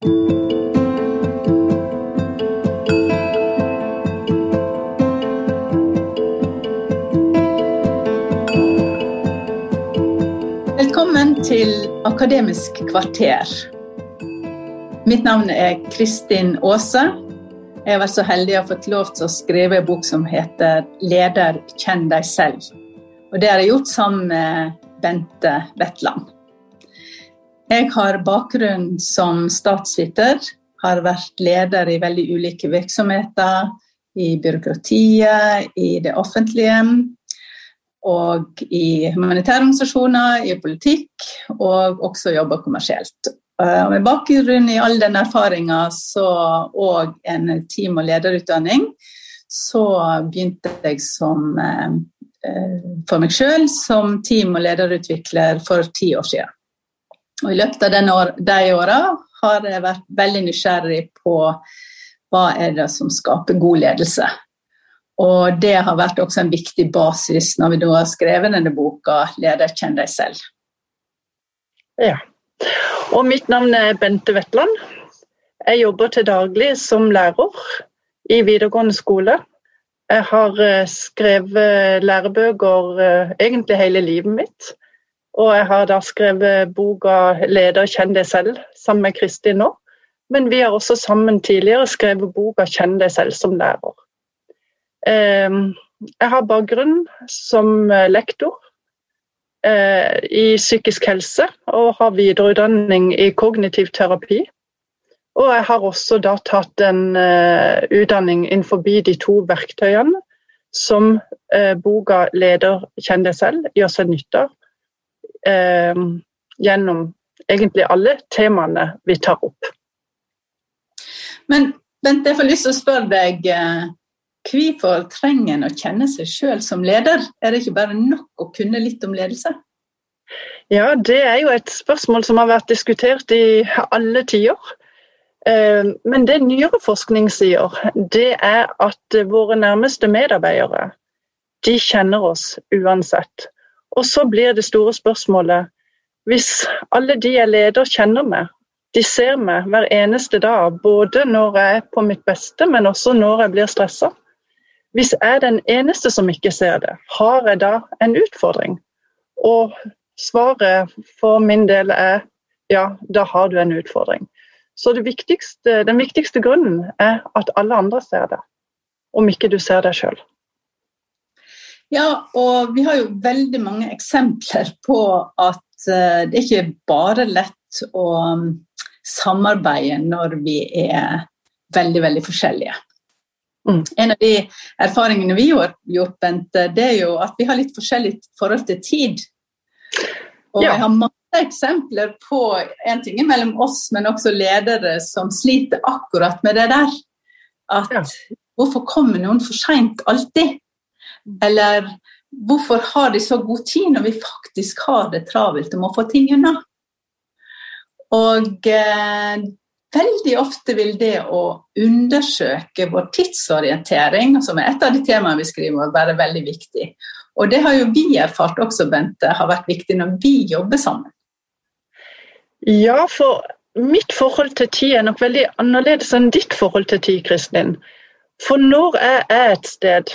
Velkommen til Akademisk kvarter. Mitt navn er Kristin Aase. Jeg har vært så heldig å ha fått lov til å skrive en bok som heter 'Leder, kjenn deg selv'. Og Det har jeg gjort sammen med Bente Wetland. Jeg har bakgrunn som statsviter, har vært leder i veldig ulike virksomheter. I byråkratiet, i det offentlige, og i humanitære organisasjoner, i politikk, og også jobba kommersielt. Og med bakgrunn i all den erfaringa og en team- og lederutdanning, så begynte jeg som, eh, for meg sjøl som team- og lederutvikler for ti år siden. Og I løpet av år, de åra har jeg vært veldig nysgjerrig på hva er det som skaper god ledelse. Og det har vært også en viktig basis når vi da har skrevet denne boka 'Leder, kjenn deg selv'. Ja. Og mitt navn er Bente Wetland. Jeg jobber til daglig som lærer i videregående skole. Jeg har eh, skrevet lærebøker eh, egentlig hele livet mitt. Og jeg har da skrevet boka 'Leder, kjenn deg selv' sammen med Kristin nå. Men vi har også sammen tidligere skrevet boka 'Kjenn deg selv' som lærer. Ehm, jeg har bakgrunn som eh, lektor eh, i psykisk helse og har videreutdanning i kognitiv terapi. Og jeg har også da tatt en uh, utdanning innenfor de to verktøyene som boka 'Leder kjenn deg selv' gjør seg nytte av. Uh, gjennom egentlig alle temaene vi tar opp. Men Bent, jeg får lyst til å spørre deg Hvorfor trenger en å kjenne seg sjøl som leder? Er det ikke bare nok å kunne litt om ledelse? Ja, det er jo et spørsmål som har vært diskutert i alle tider. Eh, men det nyere forskning sier, det er at våre nærmeste medarbeidere de kjenner oss uansett. Og så blir det store spørsmålet hvis alle de jeg leder kjenner meg, de ser meg hver eneste dag, både når jeg er på mitt beste, men også når jeg blir stressa, hvis jeg er den eneste som ikke ser det, har jeg da en utfordring? Og svaret for min del er ja, da har du en utfordring. Så viktigste, den viktigste grunnen er at alle andre ser det, om ikke du ser deg sjøl. Ja, og vi har jo veldig mange eksempler på at eh, det ikke er bare lett å um, samarbeide når vi er veldig, veldig forskjellige. Mm. En av de erfaringene vi har gjort, Bente, det er jo at vi har litt forskjellig forhold til tid. Og ja. jeg har masse eksempler på en ting mellom oss, men også ledere som sliter akkurat med det der. At ja. hvorfor kommer noen for seint alltid? Eller hvorfor har de så god tid når vi faktisk har det travelt og må få ting unna? Og eh, Veldig ofte vil det å undersøke vår tidsorientering, som er et av de temaene vi skriver, være veldig viktig. Og det har jo vi erfart også, Bente, har vært viktig når vi jobber sammen. Ja, for mitt forhold til tid er nok veldig annerledes enn ditt forhold til tid, Kristin. For når jeg er et sted,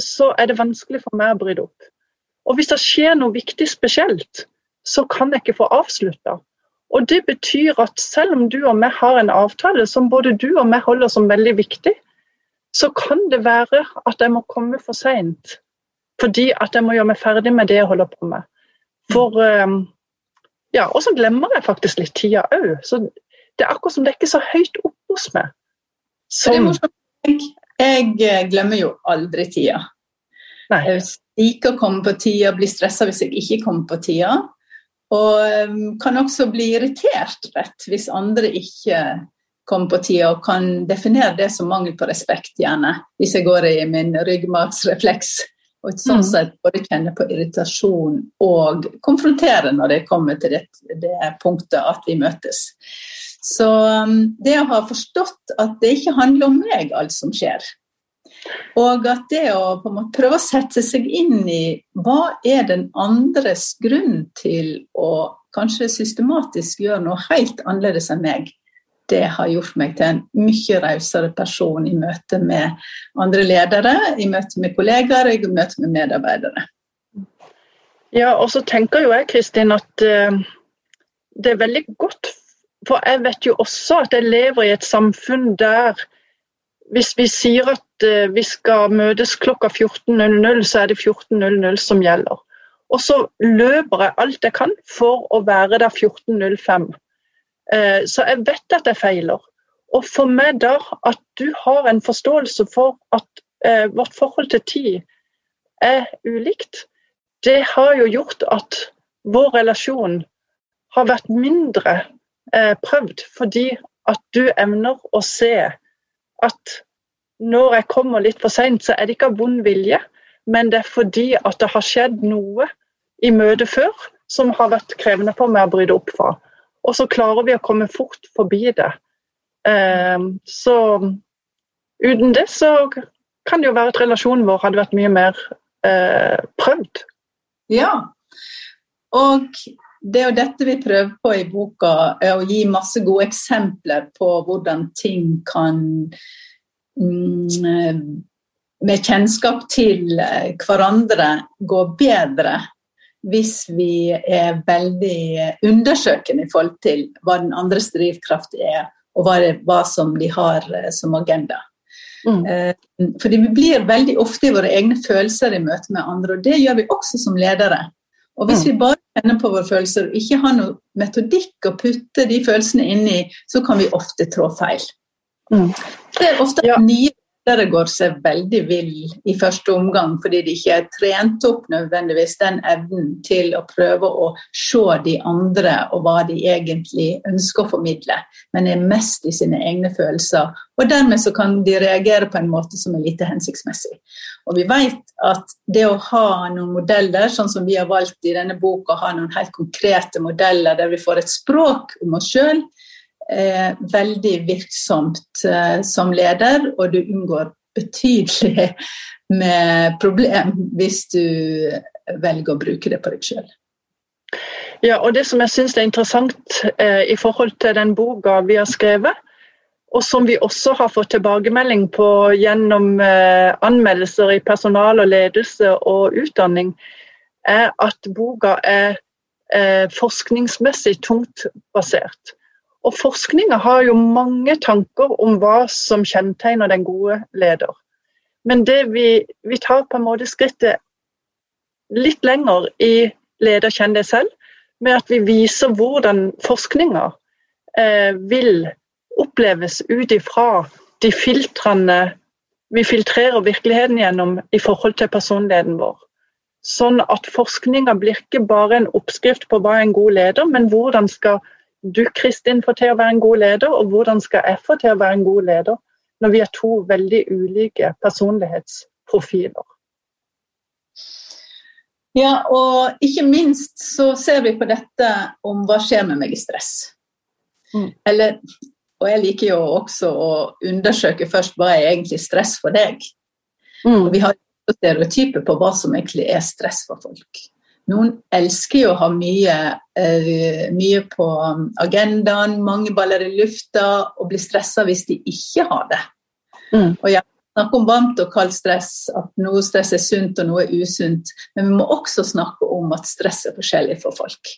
så er det vanskelig for meg å bryte opp. Og hvis det skjer noe viktig spesielt, så kan jeg ikke få avslutta. Og Det betyr at selv om du og meg har en avtale som både du og meg holder som veldig viktig, så kan det være at jeg må komme for seint. Fordi at jeg må gjøre meg ferdig med det jeg holder på med. For ehm, ja, Og så glemmer jeg faktisk litt tida òg. Så det er akkurat som det er ikke så høyt oppe hos meg. Som... Det er morsomt. Jeg eh, glemmer jo aldri tida. Nei. Jeg liker å komme på tida, blir stressa hvis jeg ikke kommer på tida. Og um, kan også bli irritert rett hvis andre ikke kommer på tida, og kan definere det som mangel på respekt, gjerne, hvis jeg går i min ryggmargsrefleks. Og sånn mm. sett både kjenne på irritasjon og konfrontere når det kommer til det, det punktet at vi møtes. Så um, det å ha forstått at det ikke handler om meg, alt som skjer, og at det å prøve å sette seg inn i hva er den andres grunn til å kanskje systematisk gjøre noe helt annerledes enn meg, det har gjort meg til en mye rausere person i møte med andre ledere, i møte med kollegaer og i møte med medarbeidere. Ja, og så tenker jo jeg Kristin, at uh, det er veldig godt For jeg vet jo også at jeg lever i et samfunn der hvis vi sier at uh, vi skal møtes klokka 14.00, så er det 14.00 som gjelder. Og så løper jeg alt jeg kan for å være der 14.05. Eh, så jeg vet at jeg feiler. Og for meg da, at du har en forståelse for at eh, vårt forhold til tid er ulikt, det har jo gjort at vår relasjon har vært mindre eh, prøvd, fordi at du evner å se at når jeg kommer litt for seint, så er det ikke av vond vilje, men det er fordi at det har skjedd noe i møtet før som har vært krevende for meg å bryte opp fra. Og så klarer vi å komme fort forbi det. Ehm, så uten det så kan det jo være at relasjonen vår hadde vært mye mer eh, prøvd. Ja, og det er jo dette vi prøver på i boka, er å gi masse gode eksempler på hvordan ting kan mm, med kjennskap til eh, hverandre gå bedre hvis vi er veldig undersøkende i forhold til hva den andres drivkraft er, og hva, det, hva som de har eh, som agenda. Mm. Eh, fordi vi blir veldig ofte i våre egne følelser i møte med andre, og det gjør vi også som ledere. Og hvis mm. vi bare kjenner på våre følelser og ikke har noe metodikk å putte de følelsene inn i, så kan vi ofte trå feil. Mm. Det er ofte ja. nye ledere går seg veldig vill i første omgang fordi de ikke er trent opp nødvendigvis den evnen til å prøve å se de andre og hva de egentlig ønsker å formidle, men er mest i sine egne følelser. Og dermed så kan de reagere på en måte som er lite hensiktsmessig. Og vi vet at det å ha noen modeller, sånn som vi har valgt i denne boka, ha noen helt konkrete modeller der vi får et språk om oss sjøl, eh, veldig virksomt eh, som leder, og du unngår betydelig med problem hvis du velger å bruke det på deg sjøl. Ja, og Det som jeg syns er interessant eh, i forhold til den boka vi har skrevet, og som vi også har fått tilbakemelding på gjennom eh, anmeldelser i personal og ledelse og utdanning, er at boka er eh, forskningsmessig tungt basert. Og Forskninga har jo mange tanker om hva som kjennetegner den gode leder. Men det vi, vi tar på en måte skrittet litt lenger i Leder kjenn deg selv, med at vi viser hvordan forskninga eh, vil oppleves ut ifra de filtrene vi filtrerer virkeligheten gjennom i forhold til personligheten vår. Sånn at forskninga blir ikke bare en oppskrift på hva en god leder, men hvordan skal du Kristin får til å være en god leder, og hvordan skal jeg få til å være en god leder når vi er to veldig ulike personlighetsprofiler? Ja, og ikke minst så ser vi på dette om hva skjer med meg i stress. Mm. Eller, og jeg liker jo også å undersøke først hva er egentlig stress for deg. Mm. Og vi har stereotyper på hva som egentlig er stress for folk. Noen elsker jo å ha mye, uh, mye på agendaen, mange baller i lufta, og blir stressa hvis de ikke har det. Mm. Og jeg snakker om varmt og kaldt stress, at noe stress er sunt og noe er usunt. Men vi må også snakke om at stress er forskjellig for folk.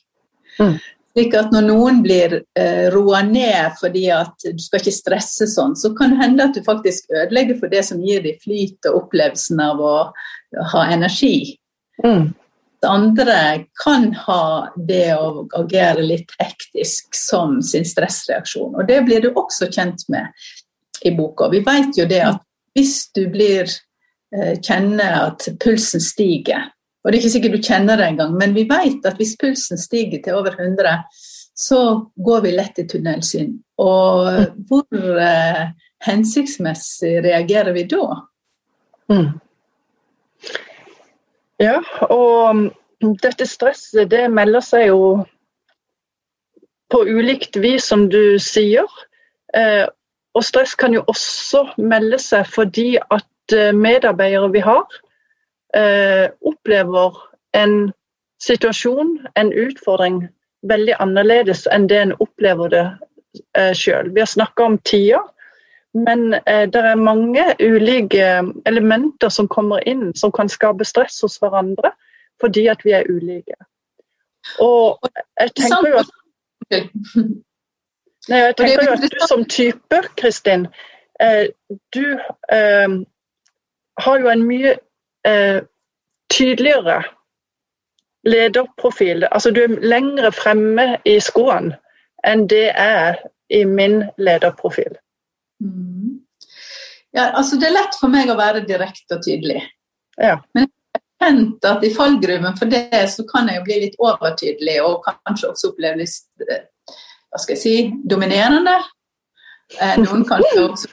Mm. Slik at når noen blir uh, roa ned fordi at du skal ikke stresse sånn, så kan det hende at du faktisk ødelegger for det som gir deg flyt og opplevelsen av å ha energi. Mm andre kan ha det å agere litt hektisk som sin stressreaksjon. Og det blir du også kjent med i boka. Vi vet jo det at hvis du blir eh, kjenner at pulsen stiger, og det er ikke sikkert du kjenner det engang, men vi vet at hvis pulsen stiger til over 100, så går vi lett i tunnelsyn. Og hvor eh, hensiktsmessig reagerer vi da? Mm. Ja, og dette stresset det melder seg jo på ulikt vis, som du sier. Eh, og stress kan jo også melde seg fordi at eh, medarbeidere vi har, eh, opplever en situasjon, en utfordring, veldig annerledes enn det en opplever det sjøl. Vi har snakka om tida, men eh, det er mange ulike elementer som kommer inn som kan skape stress hos hverandre fordi at vi er ulike. Og jeg tenker jo at Nei, jeg tenker jo at du som type, Kristin, eh, du eh, har jo en mye eh, tydeligere lederprofil. Altså du er lengre fremme i skoene enn det er i min lederprofil. Mm. Ja, altså Det er lett for meg å være direkte og tydelig. Ja. Men jeg har kjent at i fallgruven for det så kan jeg jo bli litt overtydelig og kanskje også oppleve litt eh, hva skal jeg si, dominerende. Eh, noen kanskje også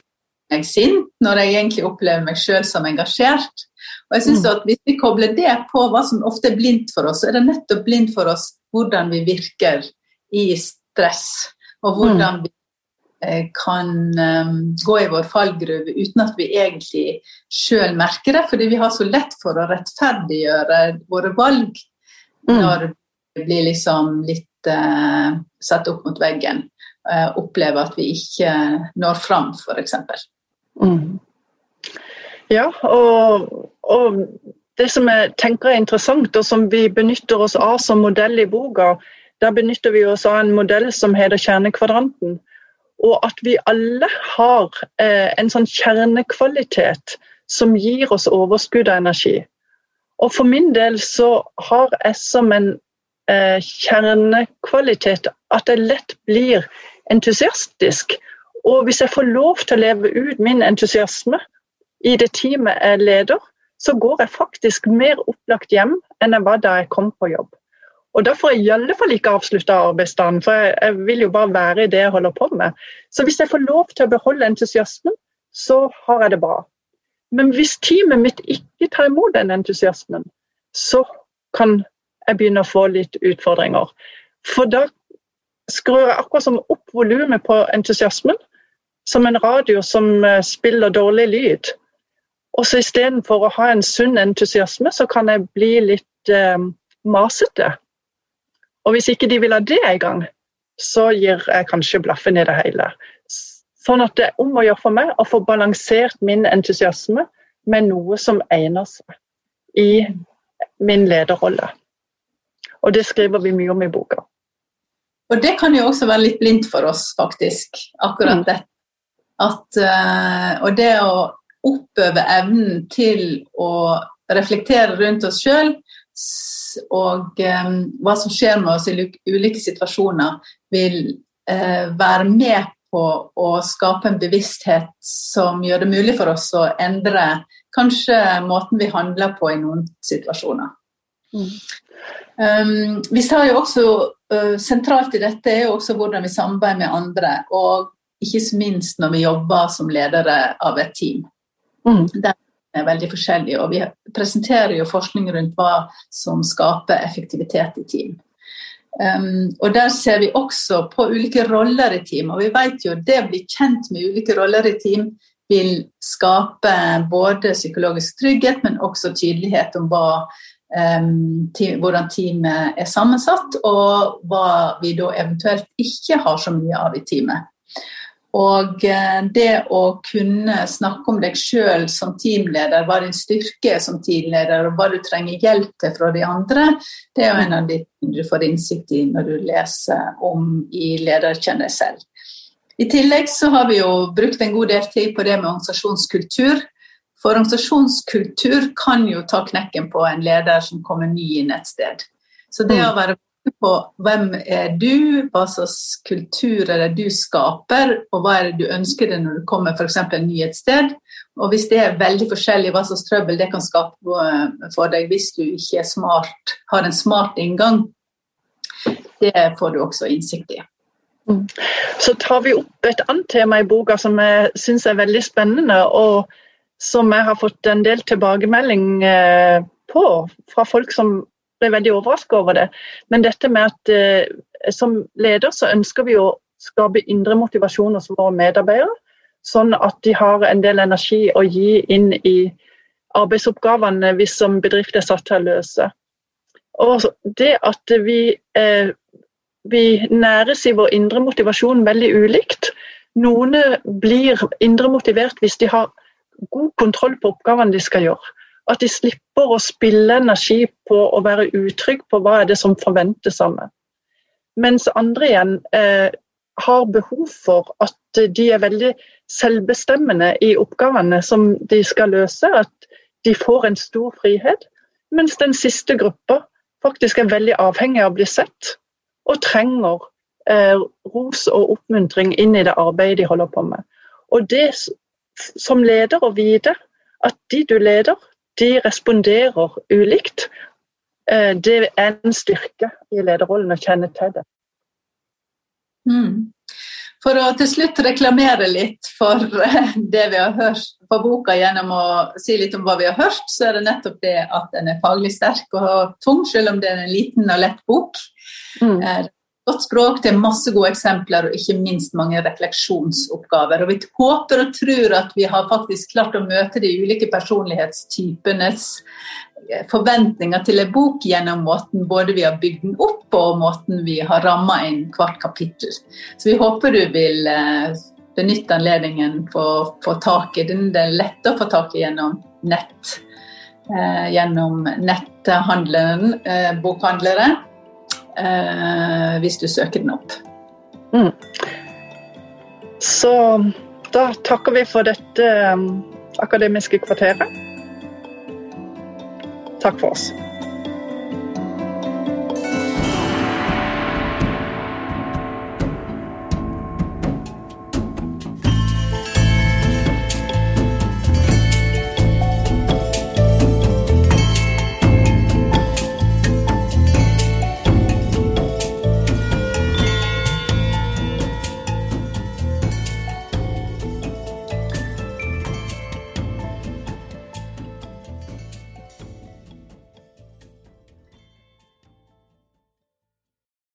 meg sint når jeg egentlig opplever meg sjøl som engasjert. Og jeg synes mm. at Hvis vi kobler det på hva som ofte er blindt for oss, så er det nettopp blindt for oss hvordan vi virker i stress, og hvordan mm. vi eh, kan um, gå i vår fallgruve uten at vi egentlig sjøl merker det, fordi vi har så lett for å rettferdiggjøre våre valg mm. når vi blir liksom litt uh, satt opp mot veggen. Uh, opplever at vi ikke når fram, f.eks. Mm. Ja, og, og, det som jeg tenker er interessant, og som vi benytter oss av som modell i boka, der benytter vi oss av en modell som heter kjernekvadranten. Og at vi alle har eh, en sånn kjernekvalitet som gir oss overskudd av energi. Og for min del så har jeg som en eh, kjernekvalitet at jeg lett blir entusiastisk og hvis jeg får lov til å leve ut min entusiasme i det teamet jeg leder, så går jeg faktisk mer opplagt hjem enn jeg var da jeg kom på jobb. Og Da får jeg i alle fall ikke avslutta arbeidsdagen, for jeg, jeg, vil jo bare være i det jeg holder på med. Så hvis jeg får lov til å beholde entusiasmen, så har jeg det bra. Men hvis teamet mitt ikke tar imot den entusiasmen, så kan jeg begynne å få litt utfordringer. For da skrur jeg akkurat som opp volumet på entusiasmen, som en radio som eh, spiller dårlig lyd. Og så Istedenfor å ha en sunn entusiasme, så kan jeg bli litt eh, masete. Og hvis ikke de vil ha det i gang, så gir jeg kanskje blaffen i det hele. Sånn at det er om å gjøre for meg å få balansert min entusiasme med noe som egner seg i min lederrolle. Og det skriver vi mye om i boka. Og det kan jo også være litt blindt for oss, faktisk. Akkurat mm. dette at, uh, og det å oppøve evnen til å reflektere rundt oss sjøl og um, hva som skjer med oss i ulike situasjoner, vil uh, være med på å skape en bevissthet som gjør det mulig for oss å endre kanskje måten vi handler på i noen situasjoner. Mm. Um, vi sa jo også uh, Sentralt i dette er jo også hvordan vi samarbeider med andre. og ikke minst når vi jobber som ledere av et team. Mm. Den er veldig forskjellig, og vi presenterer jo forskning rundt hva som skaper effektivitet i team. Um, og Der ser vi også på ulike roller i team. og vi vet jo Det å bli kjent med ulike roller i team vil skape både psykologisk trygghet, men også tydelighet om hva, um, team, hvordan teamet er sammensatt, og hva vi da eventuelt ikke har så mye av i teamet. Og eh, det å kunne snakke om deg sjøl som teamleder, hva din styrke er som teamleder, og hva du trenger hjelp til fra de andre, det er jo en av de du får innsikt i når du leser om i Lederkjenn deg selv. I tillegg så har vi jo brukt en god del tid på det med organisasjonskultur. For organisasjonskultur kan jo ta knekken på en leder som kommer ny inn et sted. Så det å være på hvem er du, hva slags kultur er det du skaper, og hva er det du ønsker deg når du kommer f.eks. et sted. Og hvis det er veldig forskjellig hva slags trøbbel det kan skape for deg hvis du ikke smart, har en smart inngang, det får du også innsikt i. Mm. Så tar vi opp et annet tema i boka som jeg syns er veldig spennende, og som jeg har fått en del tilbakemelding eh, på fra folk som ble veldig overraska over det. Men dette med at eh, som leder så ønsker vi å skape indre motivasjon hos våre medarbeidere. Sånn at de har en del energi å gi inn i arbeidsoppgavene vi som bedrift er satt til å løse. Og det at vi eh, vi næres i vår indre motivasjon veldig ulikt. Noen blir indre motivert hvis de har god kontroll på oppgavene de skal gjøre. At de slipper å spille energi på å være utrygg på hva er det som forventes av meg. Mens andre igjen eh, har behov for at de er veldig selvbestemmende i oppgavene som de skal løse. At de får en stor frihet. Mens den siste gruppa faktisk er veldig avhengig av å bli sett, og trenger eh, ros og oppmuntring inn i det arbeidet de holder på med. Og det som leder å vite at de du leder, de responderer ulikt, eh, det er en styrke i lederrollen å kjenne til det. Mm. For å til slutt reklamere litt for det vi har hørt på boka gjennom å si litt om hva vi har hørt, så er det nettopp det at den er faglig sterk og tung, selv om det er en liten og lett bok. Mm. Godt språk, det er masse gode eksempler og ikke minst mange refleksjonsoppgaver. Og Vi håper og tror at vi har faktisk klart å møte de ulike personlighetstypenes eh, forventninger til en bok gjennom måten både vi har bygd den opp på og måten vi har ramma inn hvert kapittel. Så vi håper du vil eh, benytte anledningen på å få tak i den. Det er lett å få tak i gjennom nett. Eh, gjennom netthandleren, bokhandlere eh, hvis du søker den opp. Mm. Så da takker vi for dette um, akademiske kvarteret. Takk for oss.